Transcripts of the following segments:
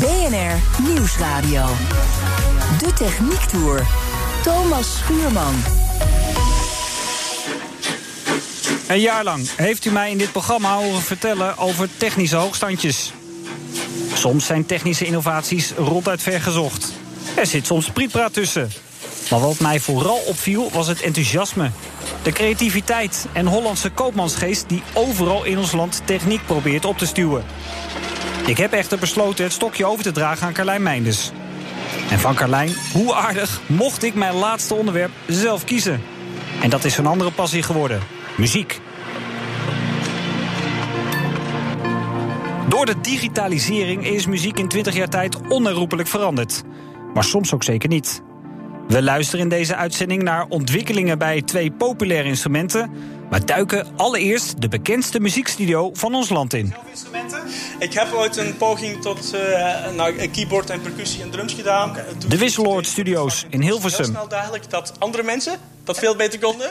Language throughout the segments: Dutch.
BNR Nieuwsradio. De Techniek Tour. Thomas Schuurman. Een jaar lang heeft u mij in dit programma horen vertellen over technische hoogstandjes. Soms zijn technische innovaties ronduit vergezocht. Er zit soms prietpraat tussen. Maar wat mij vooral opviel was het enthousiasme. De creativiteit en Hollandse koopmansgeest die overal in ons land techniek probeert op te stuwen. Ik heb echter besloten het stokje over te dragen aan Carlijn Meinders. En van Carlijn, hoe aardig, mocht ik mijn laatste onderwerp zelf kiezen. En dat is een andere passie geworden. Muziek. Door de digitalisering is muziek in 20 jaar tijd onherroepelijk veranderd. Maar soms ook zeker niet. We luisteren in deze uitzending naar ontwikkelingen bij twee populaire instrumenten. Maar duiken allereerst de bekendste muziekstudio van ons land in. Ik heb ooit een poging tot uh, nou, keyboard en percussie en drums gedaan. De Wisseloord Studios in Hilversum. Heel snel duidelijk dat andere mensen dat veel beter konden.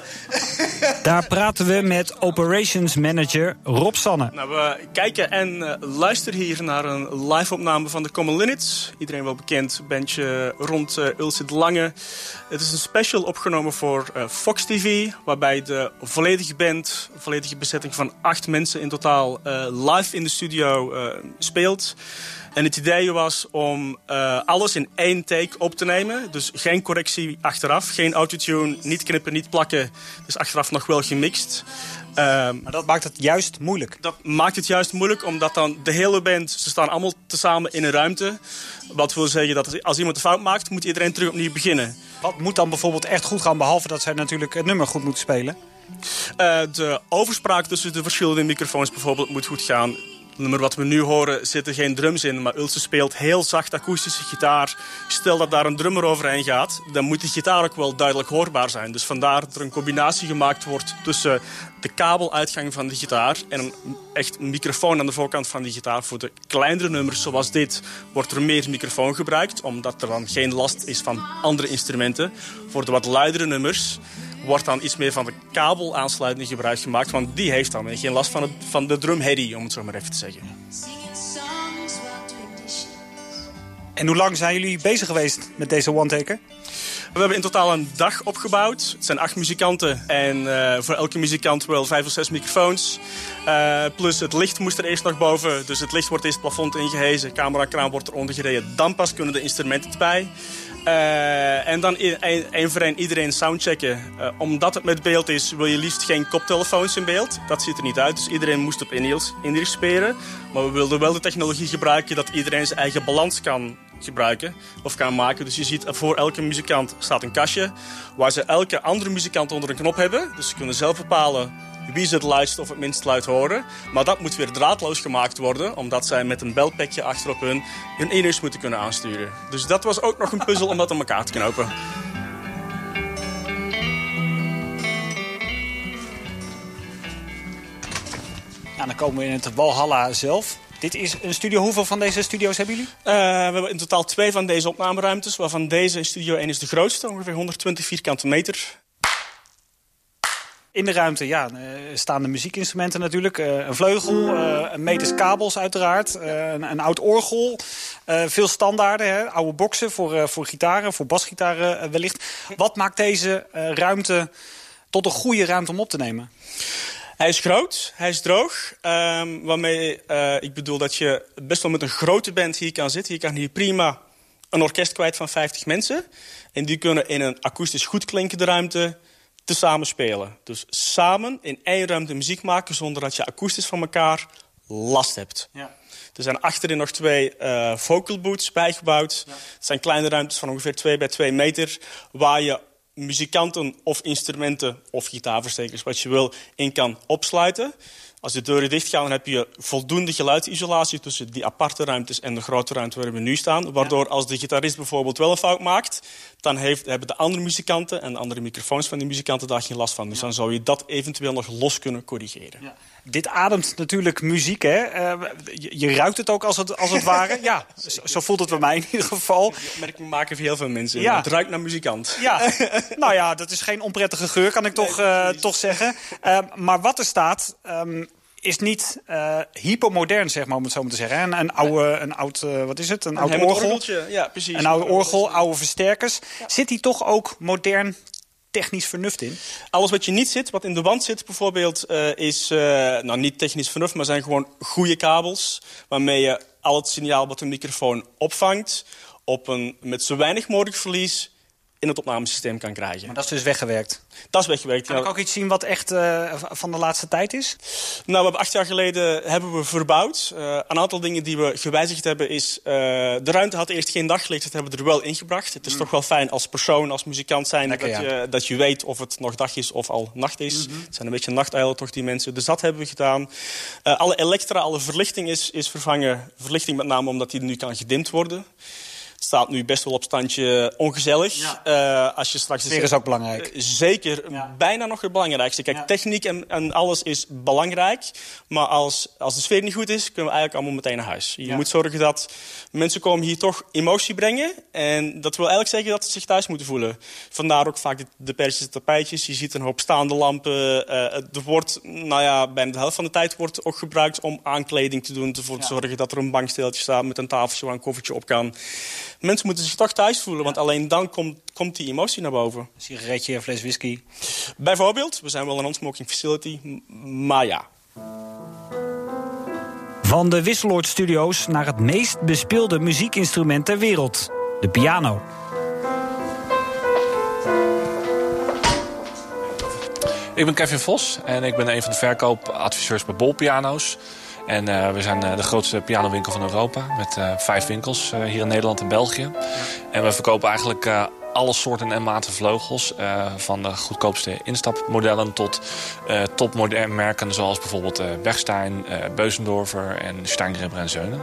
Daar praten we met operations manager Rob Sanne. Nou, we kijken en uh, luisteren hier naar een live-opname van de Common Linnets. Iedereen wel bekend, bandje rond uh, Lange. Het is een special opgenomen voor uh, Fox TV, waarbij de volledige band, volledige bezetting van acht mensen in totaal, live in de studio speelt. En het idee was om uh, alles in één take op te nemen. Dus geen correctie achteraf, geen autotune, niet knippen, niet plakken. Dus achteraf nog wel gemixt. Uh, maar dat maakt het juist moeilijk. Dat maakt het juist moeilijk, omdat dan de hele band... ze staan allemaal tezamen in een ruimte. Wat wil zeggen dat als iemand een fout maakt... moet iedereen terug opnieuw beginnen. Wat moet dan bijvoorbeeld echt goed gaan... behalve dat zij natuurlijk het nummer goed moeten spelen? Uh, de overspraak tussen de verschillende microfoons bijvoorbeeld moet goed gaan nummer wat we nu horen zitten geen drums in, maar Ulse speelt heel zacht akoestische gitaar. Stel dat daar een drummer overheen gaat, dan moet die gitaar ook wel duidelijk hoorbaar zijn. Dus vandaar dat er een combinatie gemaakt wordt tussen de kabeluitgang van de gitaar en een echt microfoon aan de voorkant van die gitaar. Voor de kleinere nummers zoals dit wordt er meer microfoon gebruikt, omdat er dan geen last is van andere instrumenten. Voor de wat luidere nummers wordt dan iets meer van de kabelaansluiting gebruik gemaakt. Want die heeft dan geen last van, het, van de drumheady, om het zo maar even te zeggen. En hoe lang zijn jullie bezig geweest met deze one-taker? We hebben in totaal een dag opgebouwd. Het zijn acht muzikanten en uh, voor elke muzikant wel vijf of zes microfoons. Uh, plus het licht moest er eerst nog boven. Dus het licht wordt eerst het plafond ingehezen, camerakraan wordt eronder gereden. Dan pas kunnen de instrumenten erbij. Uh, en dan één voor één iedereen soundchecken. Uh, omdat het met beeld is, wil je liefst geen koptelefoons in beeld. Dat ziet er niet uit, dus iedereen moest op in spelen. Maar we wilden wel de technologie gebruiken dat iedereen zijn eigen balans kan gebruiken of kan maken. Dus je ziet, voor elke muzikant staat een kastje waar ze elke andere muzikant onder een knop hebben. Dus ze kunnen zelf bepalen wie ze het luidst of het minst luid horen. Maar dat moet weer draadloos gemaakt worden, omdat zij met een belpekje achterop hun hun iners moeten kunnen aansturen. Dus dat was ook nog een puzzel om dat aan elkaar te knopen. Nou, dan komen we in het Walhalla zelf. Dit is een studio. Hoeveel van deze studio's hebben jullie? Uh, we hebben in totaal twee van deze opnameruimtes. Waarvan deze studio 1 is de grootste, ongeveer 120 vierkante meter. In de ruimte ja, uh, staan de muziekinstrumenten natuurlijk. Uh, een vleugel, uh, een meters kabels uiteraard, een, een, oud orgel. veel standaarden, hè, oude boxen voor, voor gitaren, voor basgitaren wellicht. Wat maakt deze ruimte tot een goede ruimte om op te nemen? Hij is groot, hij is droog. Um, waarmee ik bedoel dat je best wel met een grote band hier kan zitten. Je kan hier prima een orkest kwijt van 50 mensen. En die kunnen in een akoestisch goed klinkende ruimte te samen spelen. Dus samen in één ruimte muziek maken zonder dat je akoestisch van elkaar last hebt. Ja. Er zijn achterin nog twee uh, vocal booths bijgebouwd. Ja. Het zijn kleine ruimtes van ongeveer 2 bij 2 meter... waar je muzikanten of instrumenten of gitaarverstekers, wat je wil, in kan opsluiten. Als de deuren dicht gaan, dan heb je voldoende geluidsisolatie tussen die aparte ruimtes en de grote ruimte waar we nu staan. Waardoor als de gitarist bijvoorbeeld wel een fout maakt, dan heeft, hebben de andere muzikanten en de andere microfoons van die muzikanten daar geen last van. Dus dan zou je dat eventueel nog los kunnen corrigeren. Ja. Dit ademt natuurlijk muziek, hè? Uh, je, je, ruikt het ook als het, als het ware. Ja, zo, zo, voelt het bij mij in ieder geval. Die opmerking maken voor heel veel mensen. Ja. Het ruikt naar muzikant. Ja, nou ja, dat is geen onprettige geur, kan ik toch, uh, toch zeggen. Uh, maar wat er staat... Um, is niet uh, hypermodern, zeg maar, om het zo maar te zeggen. Een, een oude, een oud, uh, wat is het? Een, een oud orgel. Ja, precies. Een oude orgel, oude versterkers. Ja. Zit die toch ook modern technisch vernuft in? Alles wat je niet zit, wat in de wand zit bijvoorbeeld, uh, is nou niet technisch vernuft, maar zijn gewoon goede kabels waarmee je al het signaal wat een microfoon opvangt op een met zo weinig mogelijk verlies in het opnamesysteem kan krijgen. Maar dat is dus weggewerkt? Dat is weggewerkt, Kan ik ook iets zien wat echt uh, van de laatste tijd is? Nou, we hebben acht jaar geleden hebben we verbouwd. Uh, een aantal dingen die we gewijzigd hebben is... Uh, de ruimte had eerst geen daglicht, dat hebben we er wel ingebracht. Het is mm. toch wel fijn als persoon, als muzikant zijn... Lekker, dat, ja. je, dat je weet of het nog dag is of al nacht is. Mm -hmm. Het zijn een beetje nachtuilen toch, die mensen. Dus dat hebben we gedaan. alle elektra, alle verlichting is, is vervangen. Verlichting met name omdat die nu kan gedimd worden staat nu best wel op standje ongezellig. Ja. Uh, als je straks Sfeer is ook belangrijk. Uh, zeker, ja. bijna nog het belangrijkste. Kijk, ja. techniek en, en, alles is belangrijk. Maar als, als de sfeer niet goed is, kunnen we eigenlijk allemaal meteen naar huis. Je moet zorgen dat mensen komen hier toch emotie brengen. En dat wil eigenlijk zeggen dat ze zich thuis moeten voelen. Vandaar ook vaak de, de persische tapijtjes. Je ziet een hoop staande lampen. Uh, er wordt, nou ja, bijna de helft van de tijd wordt ook gebruikt om aankleding te doen. Ervoor te zorgen dat er een banksteeltje staat met een tafeltje waar een koffertje op kan mensen moeten zich toch thuis voelen. Want alleen dan komt, komt die emotie naar boven. Een sigaretje, een fles whisky. Bijvoorbeeld. We zijn wel een non-smoking facility. Maar ja. Van de Wisseloord Studios naar het meest bespeelde muziekinstrument ter wereld. De piano. Ik ben Kevin Vos en ik ben een van de verkoopadviseurs bij Bol Piano's. En uh, we zijn uh, de grootste pianowinkel van Europa. Met uh, vijf winkels hier in Nederland en België. Ja. En we verkopen eigenlijk alle soorten en maten vleugels. van de goedkoopste instapmodellen tot topmoderne merken. Zoals bijvoorbeeld Bergstein, Beuzendorfer en Steingribber en Zeunen.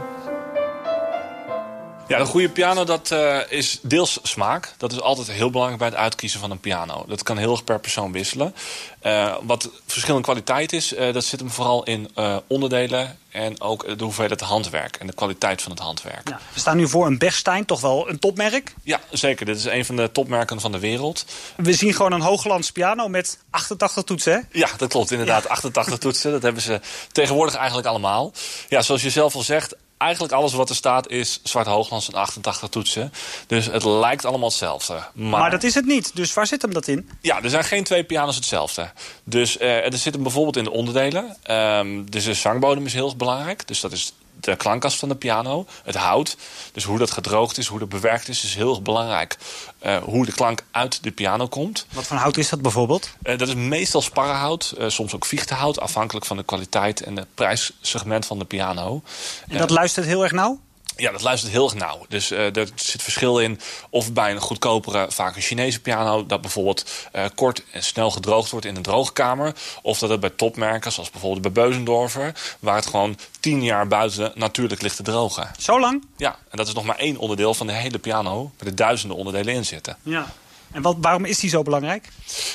Ja, een goede piano dat, uh, is deels smaak. Dat is altijd heel belangrijk bij het uitkiezen van een piano. Dat kan heel erg per persoon wisselen. Uh, wat verschillende kwaliteit is, uh, dat zit hem vooral in onderdelen... en ook de hoeveelheid handwerk en de kwaliteit van het handwerk. Ja, we staan nu voor een Bechstein, toch wel een topmerk? Ja, zeker. Dit is een van de topmerken van de wereld. We zien gewoon een hooglands piano met 88 toetsen, hè? Ja, dat klopt inderdaad. Ja. 88 toetsen, dat hebben ze tegenwoordig eigenlijk allemaal. Ja, zoals je zelf al zegt, eigenlijk alles wat er staat is zwart hooglands en 88 toetsen. Dus het lijkt allemaal hetzelfde. Maar... maar, dat is het niet. Dus waar zit hem dat in? Ja, er zijn geen twee pianos hetzelfde. Dus uh, er zit hem bijvoorbeeld in de onderdelen. Um, dus de zangbodem is heel belangrijk. Dus dat is de klankkast van de piano, het hout. Dus hoe dat gedroogd is, hoe dat bewerkt is, is heel erg belangrijk. Uh, hoe de klank uit de piano komt. Wat voor hout is dat bijvoorbeeld? Uh, dat is meestal sparrenhout, uh, soms ook viehtehout, afhankelijk van de kwaliteit en het prijssegment van de piano. En dat luistert heel erg nauw? Ja, dat luistert heel erg nauw. Dus uh, er zit verschil in of bij een goedkopere, vaak een Chinese piano... dat bijvoorbeeld uh, kort en snel gedroogd wordt in een droogkamer... of dat het bij topmerken, zoals bijvoorbeeld bij Beuzendorfer... waar het gewoon tien jaar buiten natuurlijk ligt te drogen. Zo lang? Ja, en dat is nog maar één onderdeel van de hele piano... waar er duizenden onderdelen in zitten. Ja. En wat, waarom is die zo belangrijk?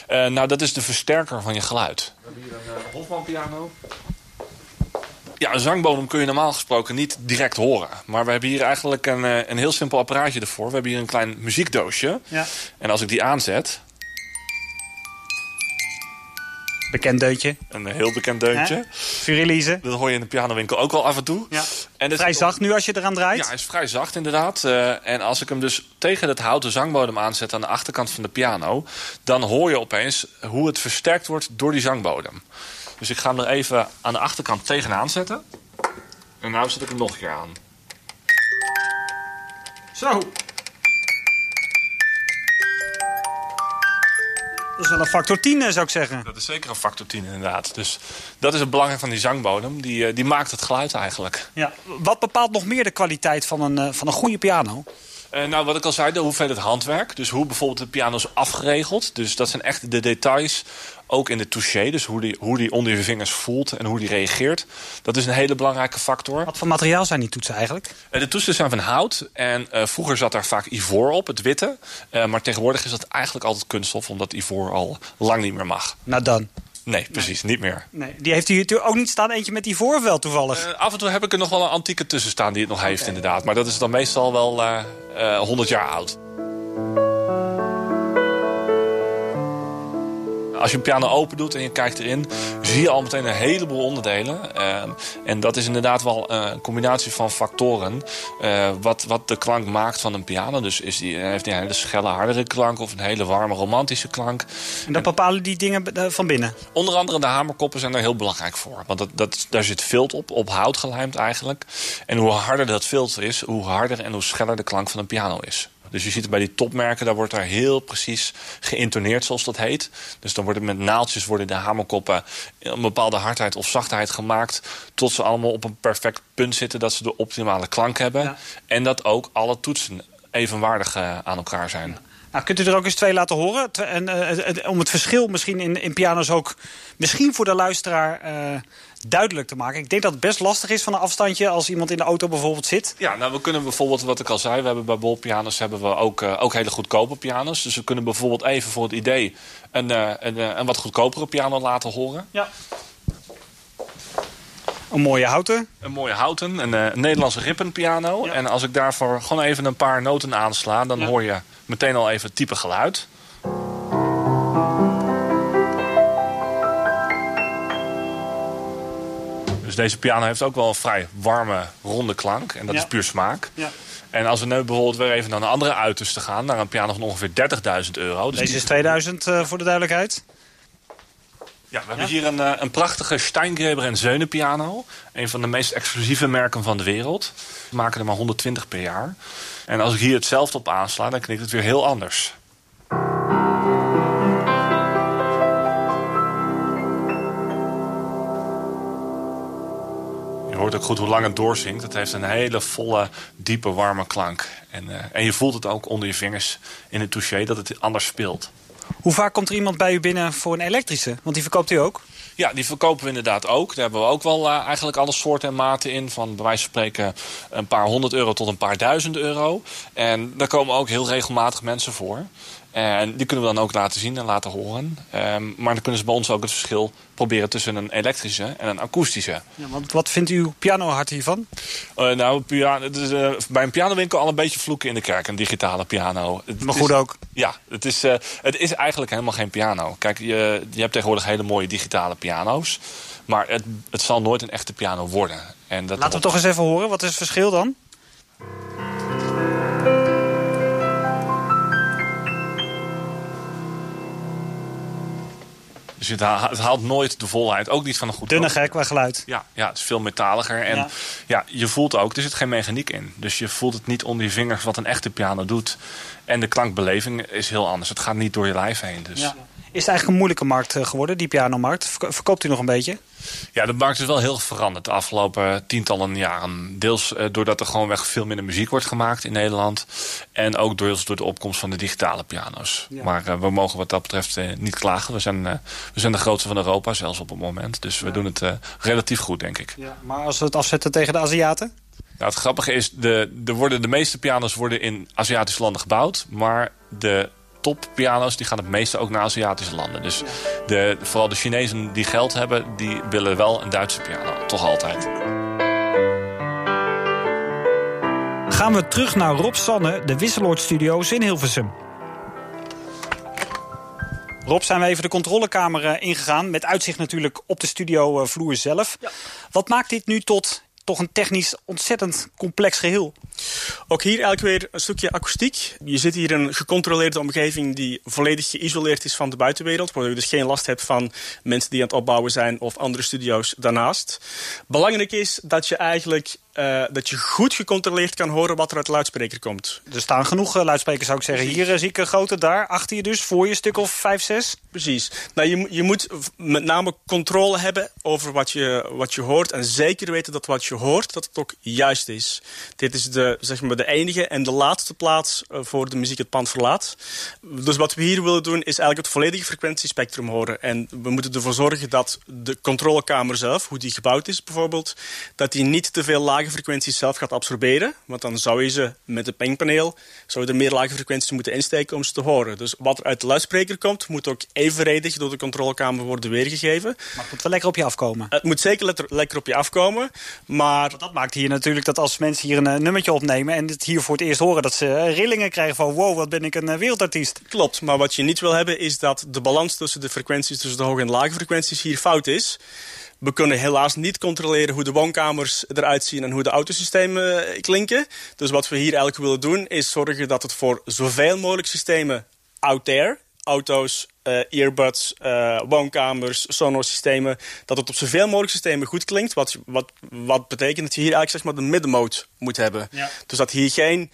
Uh, nou, dat is de versterker van je geluid. We hebben hier een Hofman piano. Ja, een zangbodem kun je normaal gesproken niet direct horen. Maar we hebben hier eigenlijk een, eh, een heel simpel apparaatje ervoor. We hebben hier een klein muziekdoosje. Ja. En als ik die aanzet... Bekend deuntje. Een heel bekend deuntje. Furilize. Dat hoor je in de pianowinkel ook wel af en toe. Ja. En vrij zacht nu als je eraan draait? Ja, hij is vrij zacht inderdaad. Uh, en als ik hem dus tegen het houten zangbodem aanzet aan de achterkant van de piano... dan hoor je opeens hoe het versterkt wordt door die zangbodem. Dus ik ga hem er even aan de achterkant tegenaan zetten. En nu zet ik hem nog een keer aan. Zo. Dat is wel een factor 10, eh, zou ik zeggen. Dat is zeker een factor 10, inderdaad. Dus dat is het belang van die zangbodem. Die, eh, die maakt het geluid eigenlijk. Ja. Wat bepaalt nog meer de kwaliteit van een, eh, van een goede piano? Uh, nou, wat ik al zei, de hoeveelheid handwerk. Dus hoe bijvoorbeeld de piano is afgeregeld. Dus dat zijn echt de details. Ook in de touché, dus hoe die, hoe die onder je vingers voelt en hoe die reageert. Dat is een hele belangrijke factor. Wat voor materiaal zijn die toetsen eigenlijk? Uh, de toetsen zijn van hout. En uh, vroeger zat daar vaak ivoor op, het witte. maar tegenwoordig is dat eigenlijk altijd kunststof, omdat ivoor al lang niet meer mag. Nou dan. Nee, precies, niet meer. Nee. Die heeft u natuurlijk ook niet staan, eentje met die voorvel toevallig? Uh, af en toe heb ik er nog wel een antieke tussen staan die het nog heeft, inderdaad. Maar dat is dan meestal wel uh, uh, 100 jaar oud. Als je een piano open doet en je kijkt erin, zie je al meteen een heleboel onderdelen. Uh, en dat is inderdaad wel een combinatie van factoren. Uh, wat, wat de klank maakt van een piano. Dus is die, heeft hij een hele schelle, hardere klank of een hele warme, romantische klank. En dat bepalen die dingen van binnen? Onder andere de hamerkoppen zijn daar heel belangrijk voor. Want dat, dat, daar zit vilt op, op hout gelijmd eigenlijk. En hoe harder dat vilt is, hoe harder en hoe scheller de klank van een piano is. Dus je ziet het bij die topmerken, daar wordt daar heel precies geïntoneerd, zoals dat heet. Dus dan worden met naaldjes worden de hamerkoppen een bepaalde hardheid of zachtheid gemaakt. Tot ze allemaal op een perfect punt zitten dat ze de optimale klank hebben. Ja. En dat ook alle toetsen evenwaardig uh, aan elkaar zijn. Ja. Nou, kunt u er ook eens twee laten horen? En, uh, om het verschil misschien in, in piano's ook... misschien voor de luisteraar uh, duidelijk te maken. Ik denk dat het best lastig is van een afstandje... als iemand in de auto bijvoorbeeld zit. Ja, nou, we kunnen bijvoorbeeld, wat ik al zei... we hebben bij bolpianos hebben we ook, uh, ook hele goedkope pianos. Dus we kunnen bijvoorbeeld even voor het idee... een, een, een wat goedkopere piano laten horen. Ja. Een mooie houten. Een mooie houten, een, een Nederlandse rippenpiano. Ja. En als ik daarvoor gewoon even een paar noten aansla... dan ja. hoor je meteen al even het type geluid. Dus deze piano heeft ook wel een vrij warme, ronde klank. En dat ja. is puur smaak. Ja. En als we nu bijvoorbeeld weer even naar een andere uiterste gaan... naar een piano van ongeveer 30.000 euro. Dus deze is 2000 uh, voor de duidelijkheid. Ja, we hebben hier een, uh, een prachtige Steingreber en Zeunen piano. Een van de meest exclusieve merken van de wereld. We maken er maar 120 per jaar. En als ik hier hetzelfde op aansla, dan klinkt het weer heel anders. Je hoort ook goed hoe lang het doorzingt. Het heeft een hele volle, diepe, warme klank. En, uh, en je voelt het ook onder je vingers in het touché dat het anders speelt. Hoe vaak komt er iemand bij u binnen voor een elektrische? Want die verkoopt u ook? Ja, die verkopen we inderdaad ook. Daar hebben we ook wel uh, eigenlijk alle soorten en maten in. Van bij wijze van spreken een paar honderd euro tot een paar duizend euro. En daar komen ook heel regelmatig mensen voor. En die kunnen we dan ook laten zien en laten horen. Um, maar dan kunnen ze bij ons ook het verschil proberen tussen een elektrische en een akoestische. Ja, want wat vindt uw pianohart hiervan? Uh, nou, piano, uh, bij een pianowinkel al een beetje vloeken in de kerk. Een digitale piano. Het maar goed is, ook? Ja, het is, uh, het is eigenlijk helemaal geen piano. Kijk, je, je hebt tegenwoordig hele mooie digitale piano's. Maar het, het zal nooit een echte piano worden. En dat Laten we toch eens even horen. Wat is het verschil dan? Dus het haalt, het haalt nooit de volheid. Ook niet van een goed Dunne gek qua geluid. Ja, ja, het is veel metaliger. En ja. ja. je voelt ook, er zit geen mechaniek in. Dus je voelt het niet onder je vingers wat een echte piano doet. En de klankbeleving is heel anders. Het gaat niet door je lijf heen. Dus. Ja. Is het eigenlijk een moeilijke markt geworden, die pianomarkt? Verkoopt u nog een beetje? Ja, de markt is wel heel veranderd de afgelopen tientallen jaren. Deels uh, doordat er gewoon weg veel minder muziek wordt gemaakt in Nederland. En ook deels door de opkomst van de digitale piano's. Ja. Maar uh, we mogen wat dat betreft uh, niet klagen. We zijn, we zijn de grootste van Europa, zelfs op het moment. Dus we ja. doen het relatief goed, denk ik. Ja, maar als we het afzetten tegen de Aziaten? Nou, het grappige is, de, de, worden, de meeste piano's worden in Aziatische landen gebouwd. Maar de toppiano's die gaan het meeste ook naar Aziatische landen. Dus de, vooral de Chinezen die geld hebben, die willen wel een Duitse piano. Toch altijd. Gaan we terug naar Rob Sanne, de Wisseloord Studio's in Hilversum. Rob, zijn we even de controlekamer ingegaan. Met uitzicht natuurlijk op de studiovloer zelf. Ja. Wat maakt dit nu tot toch een technisch ontzettend complex geheel. Ook hier eigenlijk weer een stukje akoestiek. Je zit hier in een gecontroleerde omgeving die volledig geïsoleerd is van de buitenwereld. Waardoor je dus geen last hebt van mensen die aan het opbouwen zijn of andere studio's daarnaast. Belangrijk is dat je eigenlijk uh, dat je goed gecontroleerd kan horen wat er uit de luidspreker komt. Er staan genoeg uh, luidsprekers zou ik zeggen. Precies. Hier uh, zie ik een grote, daar achter je dus, voor je stuk of vijf, zes. Precies. Nou, je, je moet met name controle hebben over wat je, wat je hoort. En zeker weten dat wat je hoort, dat het ook juist is. Dit is de de, zeg maar, de enige en de laatste plaats eh, voor de muziek het pand verlaat. Dus wat we hier willen doen is eigenlijk het volledige frequentiespectrum horen. En we moeten ervoor zorgen dat de controlekamer zelf, hoe die gebouwd is bijvoorbeeld, dat die niet te veel lage frequenties zelf gaat absorberen. Want dan zou je ze met het pingpaneel zou je er meer lage frequenties moeten insteken om ze te horen. Dus wat er uit de luidspreker komt, moet ook evenredig door de controlekamer worden weergegeven. Maar het moet wel lekker op je afkomen. Het moet zeker lekker op je afkomen, maar Want dat maakt hier natuurlijk dat als mensen hier een eh, nummertje opnemen... en het hier voor het eerst horen, dat ze eh, rillingen krijgen van... wow, wat ben ik een eh, wereldartiest. Klopt, maar wat je niet wil hebben is dat de balans tussen de frequenties, tussen de hoge en lage frequenties hier fout is. We kunnen helaas niet controleren hoe de woonkamers eruit zien en hoe de autosystemen eh, klinken. Dus wat we hier eigenlijk willen doen is zorgen dat het voor zoveel mogelijk systemen out there, auto's, eh, earbuds, eh, woonkamers, sonorsystemen, dat het op zoveel mogelijk systemen goed klinkt. Wat, wat, wat betekent dat je hier eigenlijk zeg maar de middenmode moet hebben. Ja. Dus dat hier geen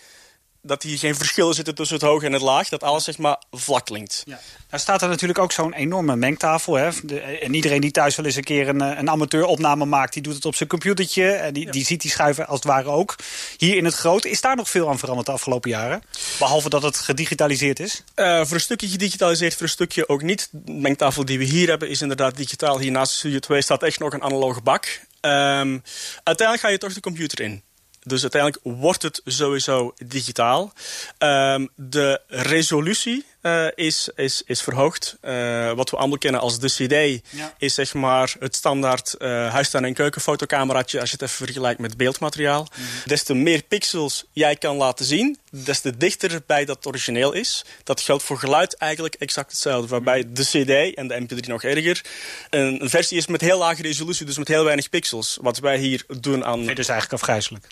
dat hier geen verschillen zitten tussen het hoog en het laag. Dat alles zeg maar vlak klinkt. Ja. Nou staat er natuurlijk ook zo'n enorme mengtafel. Hè? De- en iedereen die thuis wel eens een keer een, eh, een amateuropname maakt... die doet het op zijn computertje. En die, die ziet die schuiven als het ware ook. Hier in het groot. Is daar nog veel aan veranderd de afgelopen jaren? Behalve dat het gedigitaliseerd is. Eh, voor een stukje gedigitaliseerd, voor een stukje ook niet. De mengtafel die we hier hebben is inderdaad digitaal. Hier naast de Studio 2 staat echt nog een analoge bak. Ehm, uiteindelijk ga je toch de computer in. Dus uiteindelijk wordt het sowieso digitaal. Ehm, de resolutie eh, is, is, is verhoogd. Eh, wat we allemaal kennen als de CD Ja. is zeg maar het standaard huistuin- en keukenfotocameraatje als je het even vergelijkt met beeldmateriaal. Des te meer pixels jij kan laten zien, des te dichter bij dat origineel is. Dat geldt voor geluid eigenlijk exact hetzelfde. Waarbij de CD en de MP3 nog erger een, versie is met heel lage resolutie, dus met heel weinig pixels. Wat wij hier doen aan. Vind je dus eigenlijk afgrijzelijk.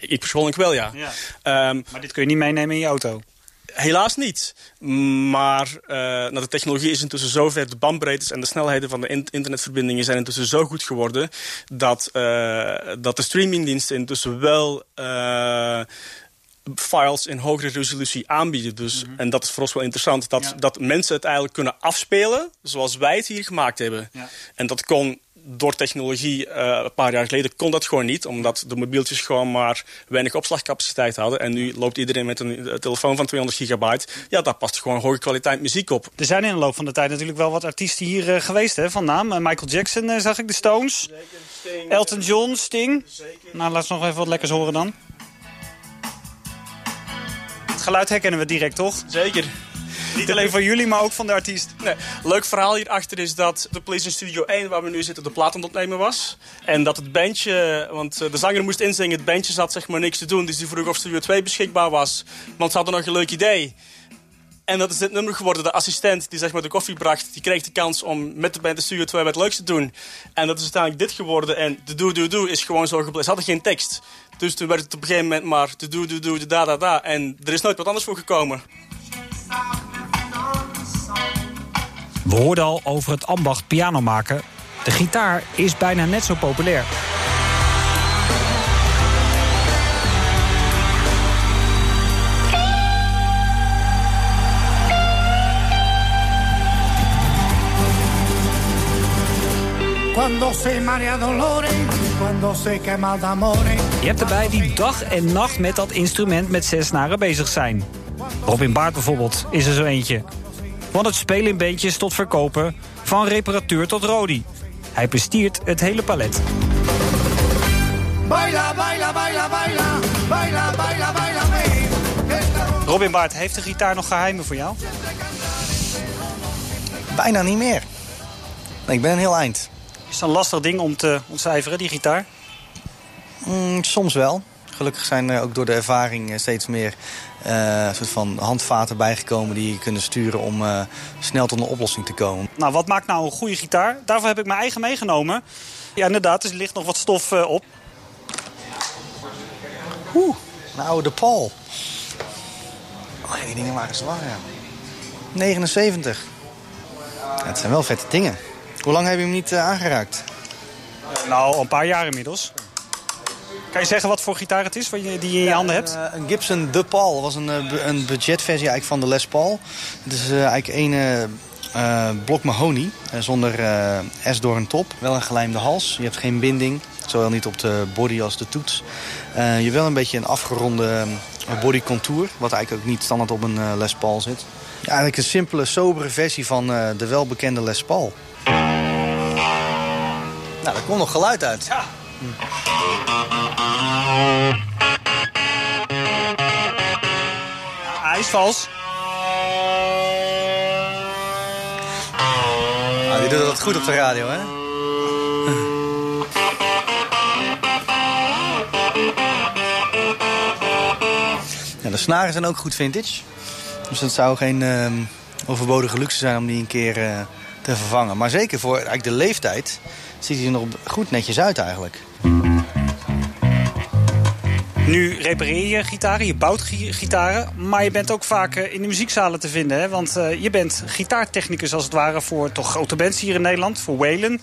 ik persoonlijk wel, ja. Ja. Ehm, Maar dit kun je niet meenemen in je auto. Helaas niet. Maar nou, de technologie is intussen zo ver, de bandbreedtes en de snelheden van de in- internetverbindingen zijn intussen zo goed geworden dat, eh, dat de streamingdiensten intussen wel eh, files in hogere resolutie aanbieden. Dus, En dat is voor ons wel interessant, dat, Ja. dat mensen het eigenlijk kunnen afspelen zoals wij het hier gemaakt hebben. Ja. En dat kon door technologie eh, een paar jaar geleden kon dat gewoon niet. Omdat de mobieltjes gewoon maar weinig opslagcapaciteit hadden. En nu loopt iedereen met een telefoon van 200 gigabyte. Ja, daar past gewoon hoge kwaliteit muziek op. Er zijn in de loop van de tijd natuurlijk wel wat artiesten hier eh, geweest, hè, van naam. Eh, Michael Jackson zag ik, de Stones. Elton John, Sting. Nou, laat eens nog even wat lekkers horen dan. Het geluid herkennen we direct, toch? Zeker. Niet alleen van jullie, maar ook van de artiest. Nee, leuk verhaal hierachter is dat de PlayStation Studio 1, waar we nu zitten, de plaat aan het opnemen was. En dat het bandje, want eh, de zanger moest inzingen, het bandje zat zeg maar niks te doen. Dus die vroeg of Studio 2 beschikbaar was. Want ze hadden nog een leuk idee. En dat is dit nummer geworden. De assistent die zeg maar de koffie bracht, die kreeg de kans om met de band de Studio 2 wat leuks te doen. En dat is uiteindelijk dit geworden. En de doe doe doe is gewoon zo gebleven. Ze hadden geen tekst. Dus toen werd het op een gegeven moment maar de doe doe doe, de da da da. En er is nooit wat anders voor gekomen. We hoorden al over het ambacht piano maken. De gitaar is bijna net zo populair. Je hebt erbij die dag en nacht met dat instrument met zes snaren bezig zijn. Robin Baart bijvoorbeeld is er zo eentje. Van het spelen in beentjes tot verkopen, van reparateur tot rodi. Hij bestiert het hele palet. Baila, baila, baila, baila, baila, baila, baila, Robin Baart, heeft de gitaar nog geheimen voor jou? Bijna niet meer. Ik ben een heel eind. Is het een lastig ding om te ontcijferen, die gitaar? Mm, soms wel. Gelukkig zijn er ook door de ervaring eh, steeds meer eh, soort van handvaten bijgekomen die je kunnen sturen om eh, snel tot een oplossing te komen. Nou, wat maakt nou een goede gitaar? Daarvoor heb ik mijn eigen meegenomen. Ja, inderdaad, er ligt nog wat stof op. Oeh, een oude Paul. Oh, die dingen waren zwaar, ja. 79. Ja, het zijn wel vette dingen. Hoe lang heb je hem niet aangeraakt? Nou, al een paar jaar inmiddels. Kan je zeggen wat voor gitaar het is die je in je handen hebt? Een, eh, een Gibson De Paul was een, eh, een budgetversie eigenlijk van de Les Paul. Het is eh, eigenlijk een, blok mahogany, eh, zonder uh, S door een top. Wel een gelijmde hals, je hebt geen binding. Zowel niet op de body als de toets. je hebt wel een beetje een afgeronde body contour. Wat eigenlijk ook niet standaard op een Les Paul zit. Ja, eigenlijk een simpele, sobere versie van de welbekende Les Paul. Nou, daar komt nog geluid uit. Ja. Hij is vals. Ah, die doet dat goed op de radio, hè? Ja, de snaren zijn ook goed vintage. Dus het zou geen uh, overbodige luxe zijn om die een keer uh, te vervangen. Maar zeker voor eigenlijk de leeftijd ziet hij er nog goed netjes uit eigenlijk. Nu repareer je gitaren, je bouwt gitaren, maar je bent ook vaak eh, in de muziekzalen te vinden. Hè? Want uh, je bent gitaartechnicus als het ware voor toch grote bands hier in Nederland. Voor Waylon,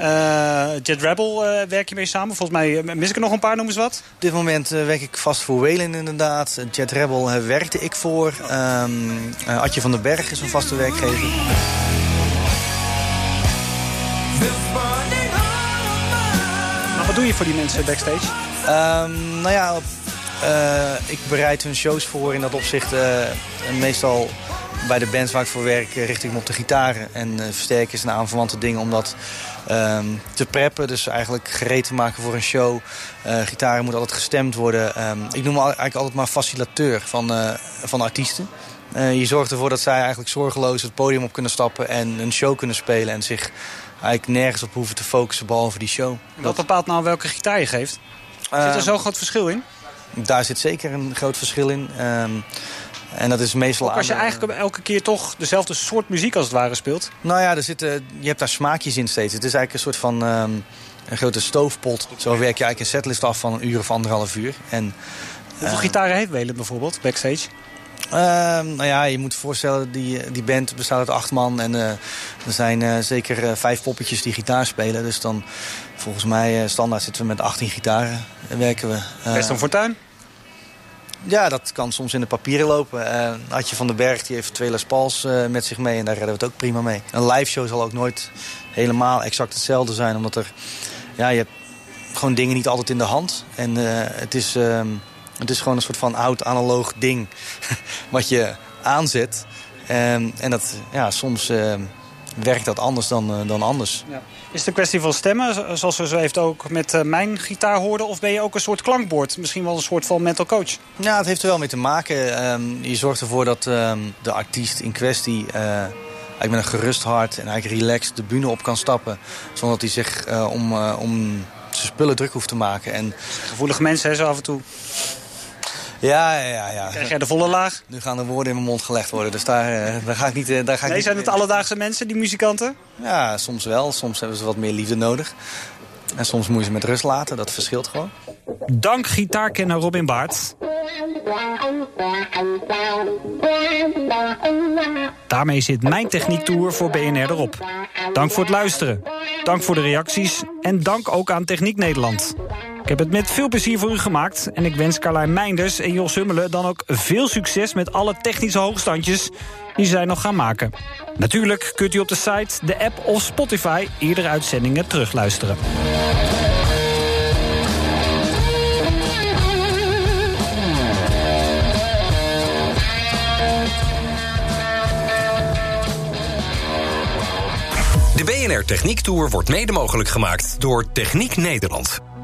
uh, Jet Rebel werk je mee samen. Volgens mij mis ik er nog een paar, noem eens wat. Op dit moment werk ik vast voor Waylon inderdaad. Jet Rebel werkte ik voor. Um, Adje van den Berg is een vaste werkgever. Wat doe je voor die mensen backstage? Um, nou ja, uh, ik bereid hun shows voor in dat opzicht. Uh, meestal bij de bands waar ik voor werk uh, richt ik me op de gitaren. En versterkers en aanverwante dingen om dat um, te preppen. Dus eigenlijk gereed te maken voor een show. gitaren moeten altijd gestemd worden. Um, ik noem me eigenlijk altijd maar facilitateur van, van artiesten. je zorgt ervoor dat zij eigenlijk zorgeloos het podium op kunnen stappen... en een show kunnen spelen en zich eigenlijk nergens op hoeven te focussen behalve die show. Wat bepaalt nou welke gitaar je geeft? Zit er ehm, zo'n groot verschil in? Daar zit zeker een groot verschil in. Um, en dat is meestal Ook als je eigenlijk elke keer toch dezelfde soort muziek als het ware speelt? Nou ja, er zitten, je hebt daar smaakjes in steeds. Het is eigenlijk een soort van um, een grote stoofpot. Zo werk je eigenlijk een setlist af van een uur of anderhalf uur. En, Hoeveel uh, gitaren heeft Welen bijvoorbeeld, backstage? Uh, nou ja, je moet je voorstellen, die, die band bestaat uit acht man. En uh, er zijn uh, zeker vijf poppetjes die gitaar spelen. Dus dan, volgens mij, standaard zitten we met 18 gitaren. werken we. Best een fortuin? Ja, dat kan soms in de papieren lopen. Adje van den Berg die heeft twee Les Pauls met zich mee. En daar redden we het ook prima mee. Een live show zal ook nooit helemaal exact hetzelfde zijn. Omdat er, ja, je hebt gewoon dingen niet altijd in de hand. En het is... Ehm, het is gewoon een soort van oud analoog ding wat je aanzet. Um, en dat, ja, soms uh, werkt dat anders dan, uh, dan anders. Ja. Is het een kwestie van stemmen, zoals we zo heeft ook met uh, mijn gitaar hoorden? Of ben je ook een soort klankbord, misschien wel een soort van mental coach? Ja, het heeft er wel mee te maken. Um, je zorgt ervoor dat um, de artiest in kwestie eigenlijk met een gerust hart en eigenlijk relaxed de bühne op kan stappen. Zonder dat hij zich om, om zijn spullen druk hoeft te maken. En... Gevoelige mensen, hè, zo af en toe. Ja, ja, ja. Krijg jij de volle laag? Nu gaan er woorden in mijn mond gelegd worden, dus daar, uh, daar ga ik niet... Uh, daar ga ik nee, zijn het alledaagse mensen, die muzikanten? Ja, soms wel. Soms hebben ze wat meer liefde nodig. En soms moet je ze met rust laten, dat verschilt gewoon. Dank gitaarkenner Robin Baart. Daarmee zit mijn techniektour voor BNR erop. Dank voor het luisteren. Dank voor de reacties. En dank ook aan Techniek Nederland. Ik heb het met veel plezier voor u gemaakt. En ik wens Carlijn Meinders en Jos Hummelen dan ook veel succes... met alle technische hoogstandjes die zij nog gaan maken. Natuurlijk kunt u op de site, de app of Spotify... eerdere uitzendingen terugluisteren. De BNR Techniek Tour wordt mede mogelijk gemaakt door Techniek Nederland.